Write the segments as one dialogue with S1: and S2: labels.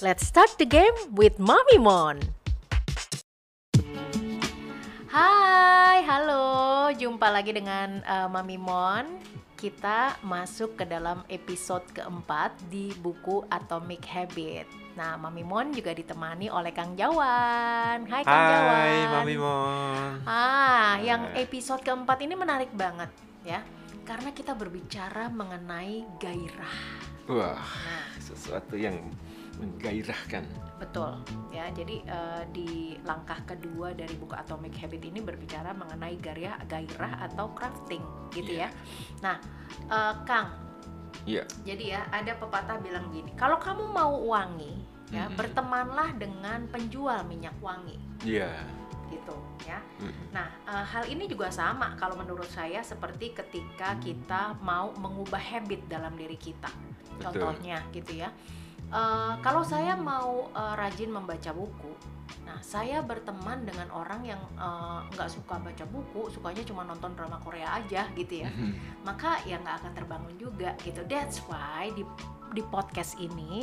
S1: Let's start the game with Mommy Mon. Hai, halo, jumpa lagi dengan uh, Mami Mon. Kita masuk ke dalam episode keempat di buku Atomic Habit. Nah, Mami Mon juga ditemani oleh Kang Jawan. Hai Kang
S2: Hai,
S1: Jawan.
S2: Mami Mon.
S1: Ah, yang episode keempat ini menarik banget ya, karena kita berbicara mengenai gairah.
S2: Wah,
S1: Nah,
S2: sesuatu yang menggairahkan.
S1: Betul, ya. Jadi eh, di langkah kedua dari buku Atomic Habit ini berbicara mengenai gairah, gairah atau crafting, gitu ya.
S2: Iya.
S1: Nah, eh, Kang,
S2: Iya.
S1: jadi ya ada pepatah bilang gini, kalau kamu mau wangi, ya
S2: Mm-mm.
S1: bertemanlah dengan penjual minyak wangi,
S2: Iya.
S1: gitu, ya.
S2: Mm.
S1: Nah, eh, hal ini juga sama kalau menurut saya seperti ketika kita mau mengubah habit dalam diri kita.
S2: Betul.
S1: Contohnya gitu ya. Eh, kalau saya mau eh, rajin membaca buku, nah saya berteman dengan orang yang eh, nggak suka baca buku, sukanya cuma nonton drama Korea aja gitu ya. Maka ya nggak akan terbangun juga gitu. That's why di di podcast ini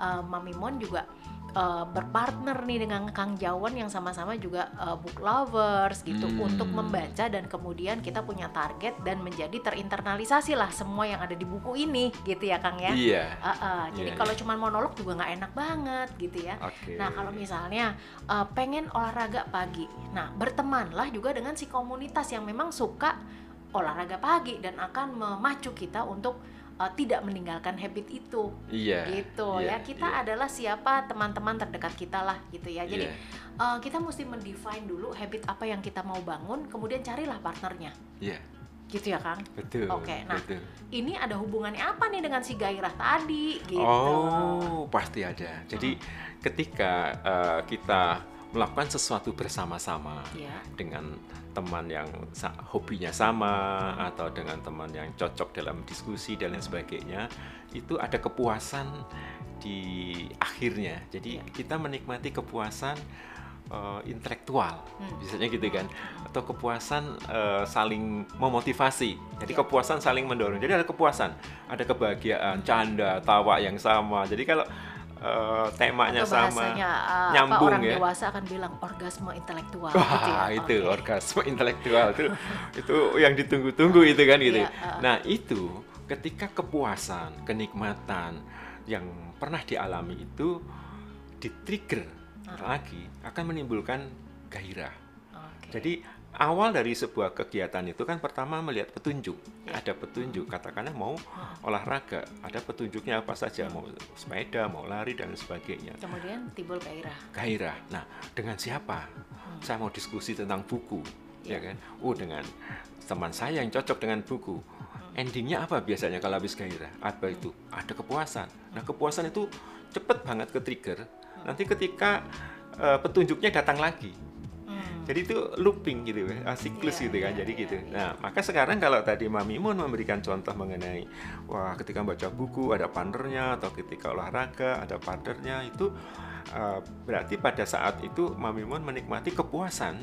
S1: eh, Mami Mon juga eh, berpartner nih dengan Kang Jawan yang sama-sama juga eh, book lovers gitu
S2: Hmm.
S1: untuk membaca dan kemudian kita punya target dan menjadi terinternalisasi lah semua yang ada di buku ini gitu ya Kang ya.
S2: Iya.
S1: Uh, uh, jadi
S2: Iya,
S1: kalau cuma monolog juga nggak enak banget gitu ya.
S2: Oke.
S1: Nah kalau misalnya uh, pengen olahraga pagi, nah bertemanlah juga dengan si komunitas yang memang suka olahraga pagi dan akan memacu kita untuk uh, tidak meninggalkan habit itu
S2: Iya.
S1: gitu ya.
S2: iya,
S1: Kita
S2: iya.
S1: adalah siapa teman-teman terdekat kita lah gitu ya. Jadi
S2: Iya.
S1: uh, kita mesti mendefine dulu habit apa yang kita mau bangun, kemudian carilah partnernya,
S2: Iya.
S1: gitu ya Kang.
S2: Betul.
S1: Oke, nah,
S2: betul.
S1: Ini ada hubungannya apa nih dengan si gairah tadi gitu?
S2: Oh, pasti ada. Jadi ketika eh, kita melakukan sesuatu bersama-sama
S1: Ya.
S2: dengan teman yang sa- hobinya sama atau dengan teman yang cocok dalam diskusi dan lain sebagainya, itu ada kepuasan di akhirnya. Jadi
S1: Ya.
S2: kita menikmati kepuasan eh, intelektual,
S1: Hmm.
S2: biasanya gitu kan, atau kepuasan eh, saling memotivasi. Jadi
S1: Ya.
S2: kepuasan saling mendorong. Jadi ada kepuasan, ada kebahagiaan, canda, tawa yang sama. Jadi kalau eh, temanya
S1: Atau
S2: sama,
S1: uh,
S2: nyambung
S1: apa orang
S2: ya.
S1: dewasa akan bilang orgasme intelektual
S2: Wah,
S1: gitu ya.
S2: itu
S1: Oke.
S2: orgasme intelektual itu itu yang ditunggu-tunggu itu kan gitu.
S1: Iya, uh.
S2: Nah, itu ketika kepuasan, kenikmatan yang pernah dialami itu di-trigger
S1: Uh.
S2: lagi akan menimbulkan gairah.
S1: Oke.
S2: Jadi awal dari sebuah kegiatan itu kan pertama melihat petunjuk.
S1: Ya.
S2: Ada petunjuk, katakanlah mau olahraga, ada petunjuknya apa saja, mau sepeda, mau lari dan sebagainya.
S1: kemudian timbul gairah.
S2: Gairah. Nah, dengan siapa? Saya mau diskusi tentang buku,
S1: Ya.
S2: ya kan? Oh, dengan teman saya yang cocok dengan buku. Endingnya apa biasanya kalau habis gairah? Apa itu? Ada kepuasan. Nah, kepuasan itu cepet banget ke trigger. Nanti ketika eh, petunjuknya datang lagi.
S1: Hmm.
S2: Jadi itu looping gitu ya, siklus
S1: Iya,
S2: gitu kan.
S1: iya,
S2: Jadi
S1: iya,
S2: gitu.
S1: iya.
S2: Nah, maka sekarang kalau tadi Mami Mun memberikan contoh mengenai wah ketika baca buku ada partnernya atau ketika olahraga ada partnernya itu eh, berarti pada saat itu Mami Mun menikmati kepuasan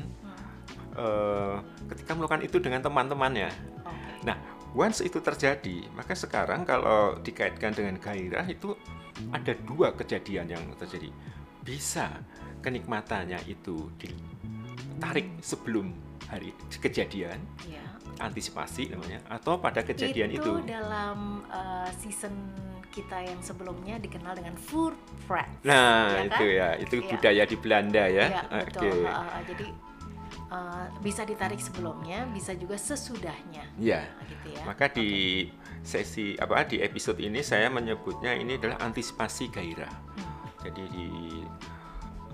S2: eh, ketika melakukan itu dengan teman-temannya.
S1: Oke.
S2: Nah, once itu terjadi, maka sekarang kalau dikaitkan dengan gairah itu ada dua kejadian yang terjadi. Bisa kenikmatannya itu ditarik sebelum hari kejadian,
S1: Ya.
S2: antisipasi namanya, atau pada kejadian itu.
S1: dalam uh, season kita yang sebelumnya dikenal dengan food prep.
S2: Nah,
S1: Ya
S2: itu
S1: kan?
S2: ya, itu
S1: Iya.
S2: budaya di Belanda ya.
S1: Ya,
S2: Oke.
S1: betul. Uh, uh, jadi uh, bisa ditarik sebelumnya, bisa juga sesudahnya.
S2: Ya.
S1: Gitu ya.
S2: Maka di sesi apa di episode ini saya menyebutnya ini adalah antisipasi gairah.
S1: Hmm.
S2: Jadi di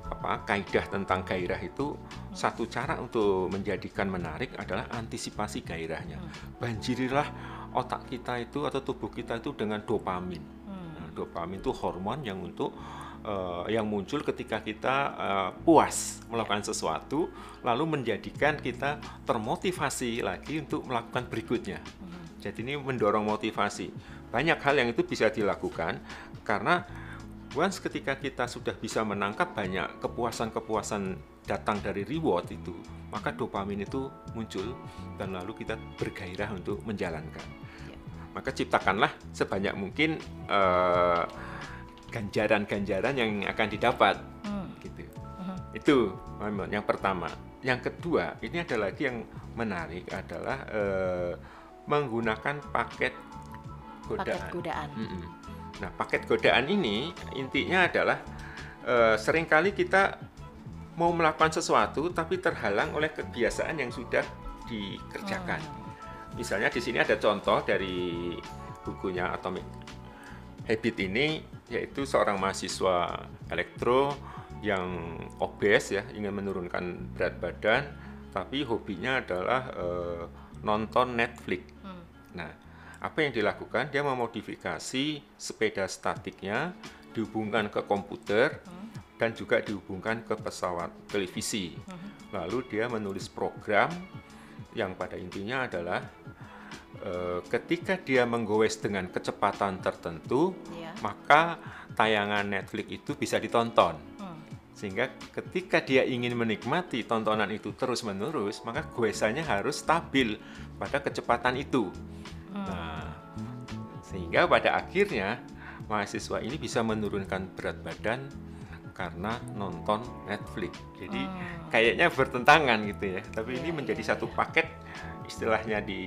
S2: apa kaidah tentang gairah itu satu cara untuk menjadikan menarik adalah antisipasi gairahnya.
S1: Hmm.
S2: Banjirilah otak kita itu atau tubuh kita itu dengan dopamin.
S1: Hmm.
S2: Nah, dopamin itu hormon yang untuk eh, yang muncul ketika kita eh, puas melakukan sesuatu lalu menjadikan kita termotivasi lagi untuk melakukan berikutnya.
S1: Hmm.
S2: Jadi ini mendorong motivasi. Banyak hal yang itu bisa dilakukan karena once ketika kita sudah bisa menangkap banyak kepuasan-kepuasan datang dari reward itu, maka dopamin itu muncul dan lalu kita bergairah untuk menjalankan.
S1: Ya.
S2: Maka ciptakanlah sebanyak mungkin eh, ganjaran-ganjaran yang akan didapat
S1: Hmm.
S2: gitu.
S1: Mhm.
S2: Itu yang pertama. Yang kedua, ini ada lagi yang menarik adalah eh, menggunakan paket godaan.
S1: Paket godaan.
S2: Mm-mm. Nah, paket godaan ini intinya adalah eh, sering kali kita mau melakukan sesuatu tapi terhalang oleh kebiasaan yang sudah dikerjakan. Misalnya di sini ada contoh dari bukunya Atomic Habit ini yaitu seorang mahasiswa elektro yang obes ya, ingin menurunkan berat badan tapi hobinya adalah eh, nonton Netflix.
S1: Hmm.
S2: Nah, apa yang dilakukan? Dia memodifikasi sepeda statiknya dihubungkan ke komputer
S1: Hmm.
S2: dan juga dihubungkan ke pesawat televisi. Lalu dia menulis program yang pada intinya adalah eh, ketika dia menggoes dengan kecepatan tertentu,
S1: Iya.
S2: maka tayangan Netflix itu bisa ditonton.
S1: Hmm.
S2: Sehingga ketika dia ingin menikmati tontonan itu terus-menerus, maka goesannya harus stabil pada kecepatan itu. Nah, sehingga pada akhirnya mahasiswa ini bisa menurunkan berat badan karena nonton Netflix. Jadi
S1: Hmm.
S2: kayaknya bertentangan gitu ya. Tapi ini
S1: Iya,
S2: menjadi
S1: iya,
S2: satu
S1: iya.
S2: paket istilahnya di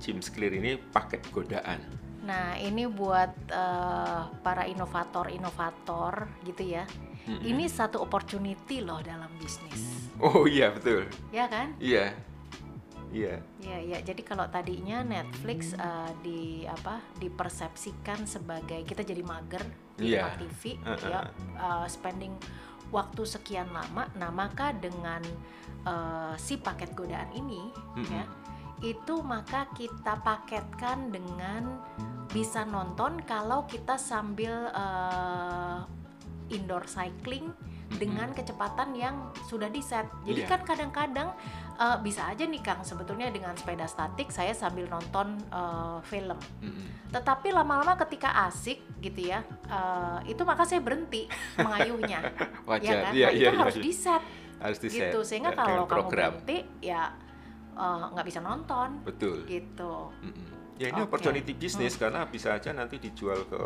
S2: James Clear ini paket godaan.
S1: Nah, ini buat eh, para inovator-inovator gitu ya.
S2: Mm-mm.
S1: Ini satu opportunity loh dalam bisnis.
S2: Oh iya betul.
S1: Ya kan?
S2: Iya. Iya.
S1: Ya, ya. Jadi kalau tadinya Netflix eh, di apa dipersepsikan sebagai kita jadi mager di
S2: Iya.
S1: tempat TV,
S2: Uh-uh.
S1: ya, eh, spending waktu sekian lama. Nah, maka dengan eh, si paket godaan ini,
S2: Mm-mm.
S1: ya, itu maka kita paketkan dengan bisa nonton kalau kita sambil eh, indoor cycling dengan kecepatan yang sudah di set. Jadi
S2: Iya.
S1: kan kadang-kadang eh, bisa aja nih Kang sebetulnya dengan sepeda statik saya sambil nonton eh, film.
S2: Mm-mm.
S1: Tetapi lama-lama ketika asik gitu ya, eh, itu maka saya berhenti mengayuhnya.
S2: Wajar.
S1: ya kan?
S2: Iya,
S1: nah,
S2: iya,
S1: itu
S2: iya,
S1: harus
S2: iya.
S1: di set
S2: harus di set
S1: gitu sehingga
S2: ya,
S1: kalau kamu
S2: program.
S1: berhenti ya nggak bisa nonton
S2: Betul.
S1: gitu.
S2: Mm-mm. Ya ini
S1: Oke.
S2: opportunity bisnis karena bisa aja nanti dijual ke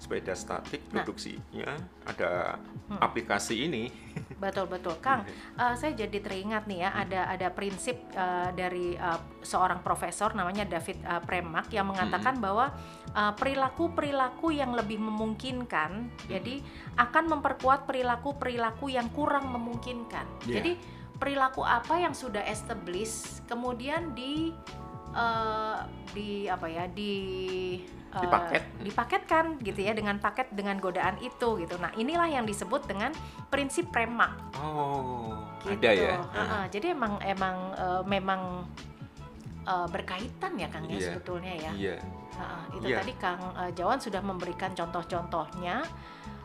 S2: sepeda statik
S1: Nah.
S2: produksinya ada
S1: Hmm.
S2: aplikasi ini.
S1: Betul betul, Kang. eh, saya jadi teringat nih ya ada ada prinsip eh, dari eh, seorang profesor namanya David eh, Premak yang mengatakan bahwa eh, perilaku-perilaku yang lebih memungkinkan, jadi akan memperkuat perilaku-perilaku yang kurang memungkinkan.
S2: Iya.
S1: Jadi perilaku apa yang sudah established kemudian di eh, di apa ya di eh,
S2: Dipaket.
S1: dipaketkan gitu ya dengan paket dengan godaan itu gitu. Nah inilah yang disebut dengan prinsip premak.
S2: Oh,
S1: Gitu.
S2: ada ya.
S1: Heeh, jadi emang emang eh, memang eh, berkaitan ya Kang ya
S2: Iya.
S1: sebetulnya ya.
S2: Iya.
S1: Heeh, itu
S2: Iya.
S1: tadi Kang eh, Jawan sudah memberikan contoh-contohnya.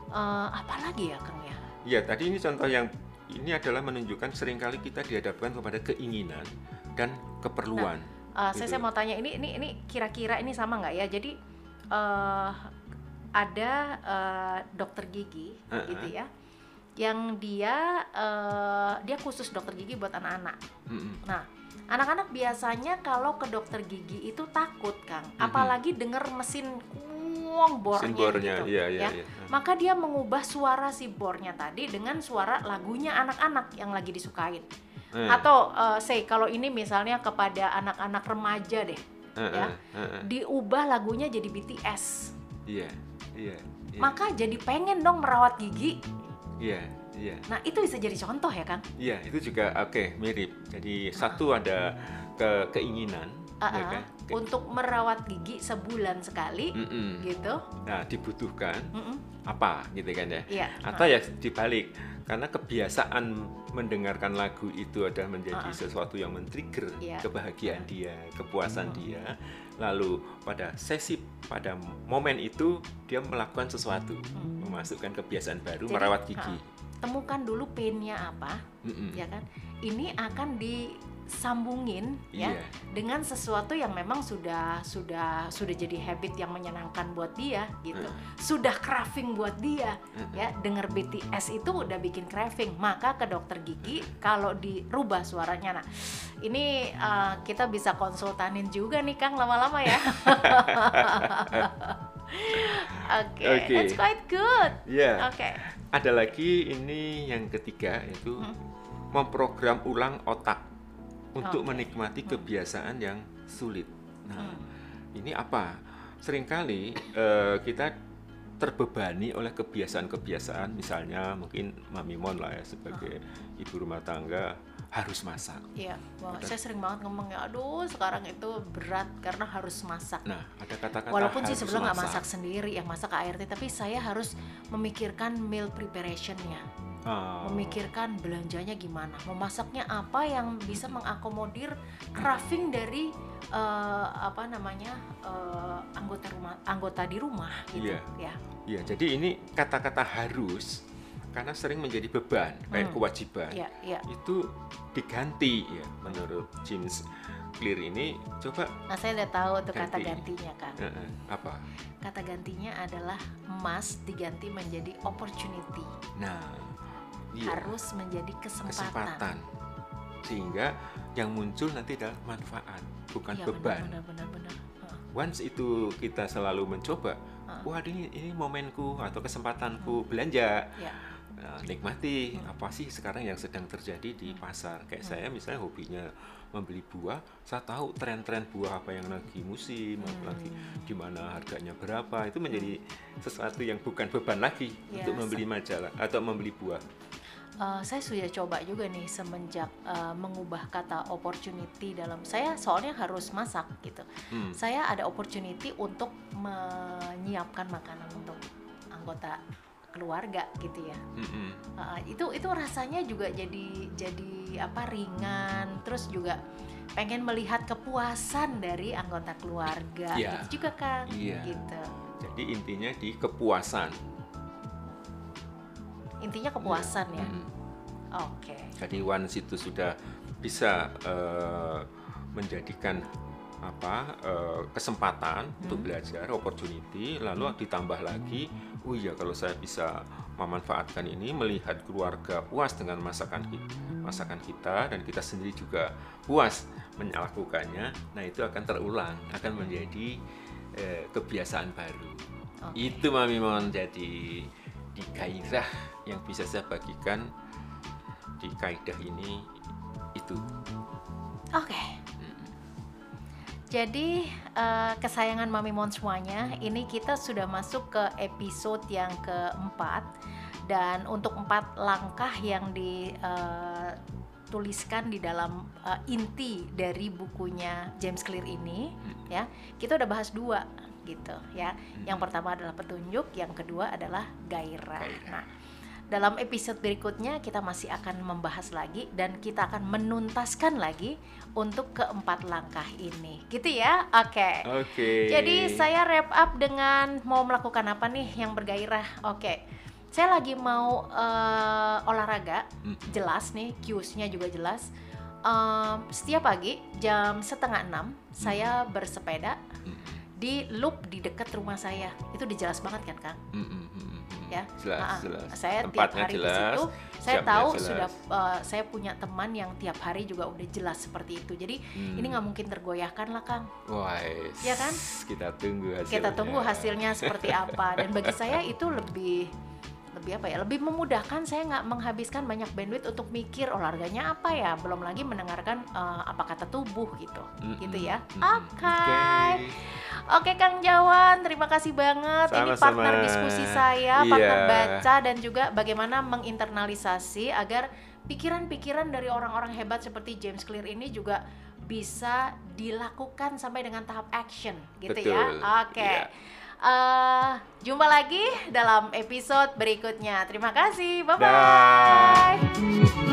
S1: Eh, apa lagi ya Kang ya?
S2: Iya, tadi ini contoh yang ini adalah menunjukkan sering kali kita dihadapkan kepada keinginan dan keperluan.
S1: Eh, saya,
S2: Gitu.
S1: saya mau tanya ini ini ini kira-kira ini sama nggak ya? Jadi eh ada eh, dokter gigi
S2: Uh-uh.
S1: gitu ya, yang dia eh, dia khusus dokter gigi buat anak-anak.
S2: Mm-mm.
S1: Nah, anak-anak biasanya kalau ke dokter gigi itu takut, Kang.
S2: Mhm.
S1: Apalagi denger mesin kuong bornya,
S2: Mesin bornya,
S1: gitu,
S2: iya, iya,
S1: ya.
S2: iya.
S1: Maka dia mengubah suara si bornya tadi dengan suara lagunya anak-anak yang lagi disukain.
S2: Eh,
S1: Atau eh, say kalau ini misalnya kepada anak-anak remaja deh,
S2: eh,
S1: ya.
S2: eh, eh.
S1: diubah lagunya jadi BTS.
S2: Iya, iya, iya,
S1: Maka jadi pengen dong merawat gigi.
S2: iya, iya.
S1: Nah, itu bisa jadi contoh ya, Kang.
S2: Iya, itu juga oke mirip. Jadi satu ada ke keinginan,
S1: Ah,
S2: ya kan? Ke-
S1: Untuk merawat gigi sebulan sekali
S2: Mm-mm.
S1: gitu.
S2: Nah, dibutuhkan
S1: Mm-mm.
S2: apa gitu kan ya?
S1: Iya.
S2: Atau ya dibalik, karena kebiasaan mendengarkan lagu itu adalah menjadi
S1: Ah, ah.
S2: sesuatu yang men-trigger
S1: Iya.
S2: kebahagiaan dia, kepuasan dia. Lalu pada sesi pada momen itu dia melakukan sesuatu,
S1: Hmm.
S2: memasukkan kebiasaan baru
S1: Jadi,
S2: merawat gigi.
S1: temukan dulu painnya apa,
S2: Mm-mm.
S1: ya kan? Ini akan disambungin ya
S2: Iya.
S1: dengan sesuatu yang memang sudah sudah sudah jadi habit yang menyenangkan buat dia gitu. Sudah craving buat dia ya. Dengar BTS itu udah bikin craving, maka ke dokter gigi kalau dirubah suaranya. Nah, ini eh, kita bisa konsultanin juga nih Kang lama-lama ya. Oke,
S2: Oke.
S1: that's quite good.
S2: Ya.
S1: Oke.
S2: Ada lagi ini yang ketiga yaitu
S1: Hmm.
S2: memprogram ulang otak untuk
S1: Oke.
S2: menikmati kebiasaan yang sulit. Nah,
S1: Hmm.
S2: ini apa? Seringkali eh, kita terbebani oleh kebiasaan-kebiasaan, misalnya mungkin Mami Mon lah ya sebagai ibu rumah tangga harus masak.
S1: Iya, wah,
S2: Ada-
S1: saya sering banget ngomong ya, aduh sekarang itu berat karena harus masak.
S2: Nah, ada kata-kata
S1: Walaupun sih sebelum nggak masak sendiri, yang masak ART, tapi saya harus memikirkan meal preparationnya,
S2: Ah,
S1: memikirkan belanjanya gimana, memasaknya apa yang bisa mengakomodir craving dari eh, apa namanya eh, anggota rumah, anggota di rumah gitu,
S2: Iya.
S1: ya.
S2: Iya, jadi ini kata-kata harus karena sering menjadi beban, kayak
S1: Hmm.
S2: kewajiban.
S1: Iya, iya.
S2: Itu diganti ya menurut James Clear ini coba
S1: Nah saya udah tahu tuh kata
S2: Ganti.
S1: gantinya kan.
S2: eh, eh, apa?
S1: Kata gantinya adalah must diganti menjadi opportunity,
S2: Nah, iya,
S1: harus menjadi kesempatan.
S2: kesempatan. Sehingga yang muncul nanti adalah manfaat, bukan
S1: Iya
S2: beban.
S1: benar benar benar. Heeh.
S2: Once itu kita selalu mencoba,
S1: Heeh.
S2: wah ini ini momenku atau kesempatanku belanja.
S1: Ya.
S2: Nah, nikmati
S1: Hmm.
S2: apa sih sekarang yang sedang terjadi di pasar. Kayak saya misalnya hobinya membeli buah, saya tahu tren-tren buah apa yang lagi musim,
S1: Hmm.
S2: lagi di mana harganya berapa. Itu menjadi sesuatu yang bukan beban lagi
S1: Ya,
S2: untuk membeli majalah atau membeli buah.
S1: Eh, saya sudah coba juga nih semenjak eh, mengubah kata opportunity dalam saya soalnya harus masak gitu.
S2: Hmm.
S1: Saya ada opportunity untuk menyiapkan makanan untuk anggota keluarga gitu ya.
S2: Mm-mm.
S1: Uh, itu itu rasanya juga jadi jadi apa ringan terus juga pengen melihat kepuasan dari anggota keluarga
S2: Iya.
S1: gitu juga kan
S2: Iya.
S1: gitu
S2: Jadi intinya di kepuasan.
S1: Intinya kepuasan ya
S2: Mm-mm.
S1: oke
S2: Jadi once itu sudah bisa eh, menjadikan apa eh, kesempatan untuk
S1: Hmm.
S2: belajar, opportunity, lalu ditambah lagi, oh iya kalau saya bisa memanfaatkan ini, melihat keluarga puas dengan masakan kita, masakan kita dan kita sendiri juga puas melakukannya, nah itu akan terulang, akan menjadi eh, kebiasaan baru.
S1: Oke.
S2: Itu Mami Mon jadi di gairah yang bisa saya bagikan di kaidah ini itu.
S1: oke. Jadi eh, kesayangan Mami Mon semuanya ini kita sudah masuk ke episode yang keempat. Dan untuk empat langkah yang dituliskan di dalam eh, inti dari bukunya James Clear ini ya kita udah bahas dua gitu ya. Yang pertama adalah petunjuk yang kedua adalah gairah.
S2: Gairah.
S1: nah dalam episode berikutnya kita masih akan membahas lagi dan kita akan menuntaskan lagi untuk keempat langkah ini. Gitu ya? Oke.
S2: Oke.
S1: jadi saya wrap up dengan mau melakukan apa nih yang bergairah? Oke. Saya lagi mau eh, olahraga.
S2: Mm.
S1: jelas nih cues-nya juga jelas. Em, setiap pagi jam setengah enam saya bersepeda di loop di dekat rumah saya itu udah jelas banget kan kang
S2: mm, mm,
S1: ya
S2: Jelas,
S1: Ah,
S2: jelas.
S1: saya tiap
S2: Tempatnya
S1: hari
S2: jelas.
S1: di situ saya tahu
S2: jelas.
S1: sudah eh, saya punya teman yang tiap hari juga udah jelas seperti itu jadi
S2: Hmm.
S1: ini nggak mungkin tergoyahkan lah kang
S2: Wah,
S1: Ya kan?
S2: Kita tunggu hasilnya.
S1: kita tunggu hasilnya seperti apa dan bagi saya itu lebih lebih apa ya? Lebih memudahkan saya nggak menghabiskan banyak bandwidth untuk mikir olahraganya apa ya? Belum lagi mendengarkan eh, apa kata tubuh gitu.
S2: Mm,
S1: gitu ya. Oke.
S2: Oke.
S1: oke Kang Jawan terima kasih banget. Ini
S2: Sama-sama.
S1: partner diskusi saya partner
S2: Iya.
S1: baca dan juga bagaimana menginternalisasi agar pikiran-pikiran dari orang-orang hebat seperti James Clear ini juga bisa dilakukan sampai dengan tahap action gitu
S2: Betul,
S1: ya oke.
S2: Iya.
S1: Eh, jumpa lagi dalam episode berikutnya. Terima kasih. Bye bye.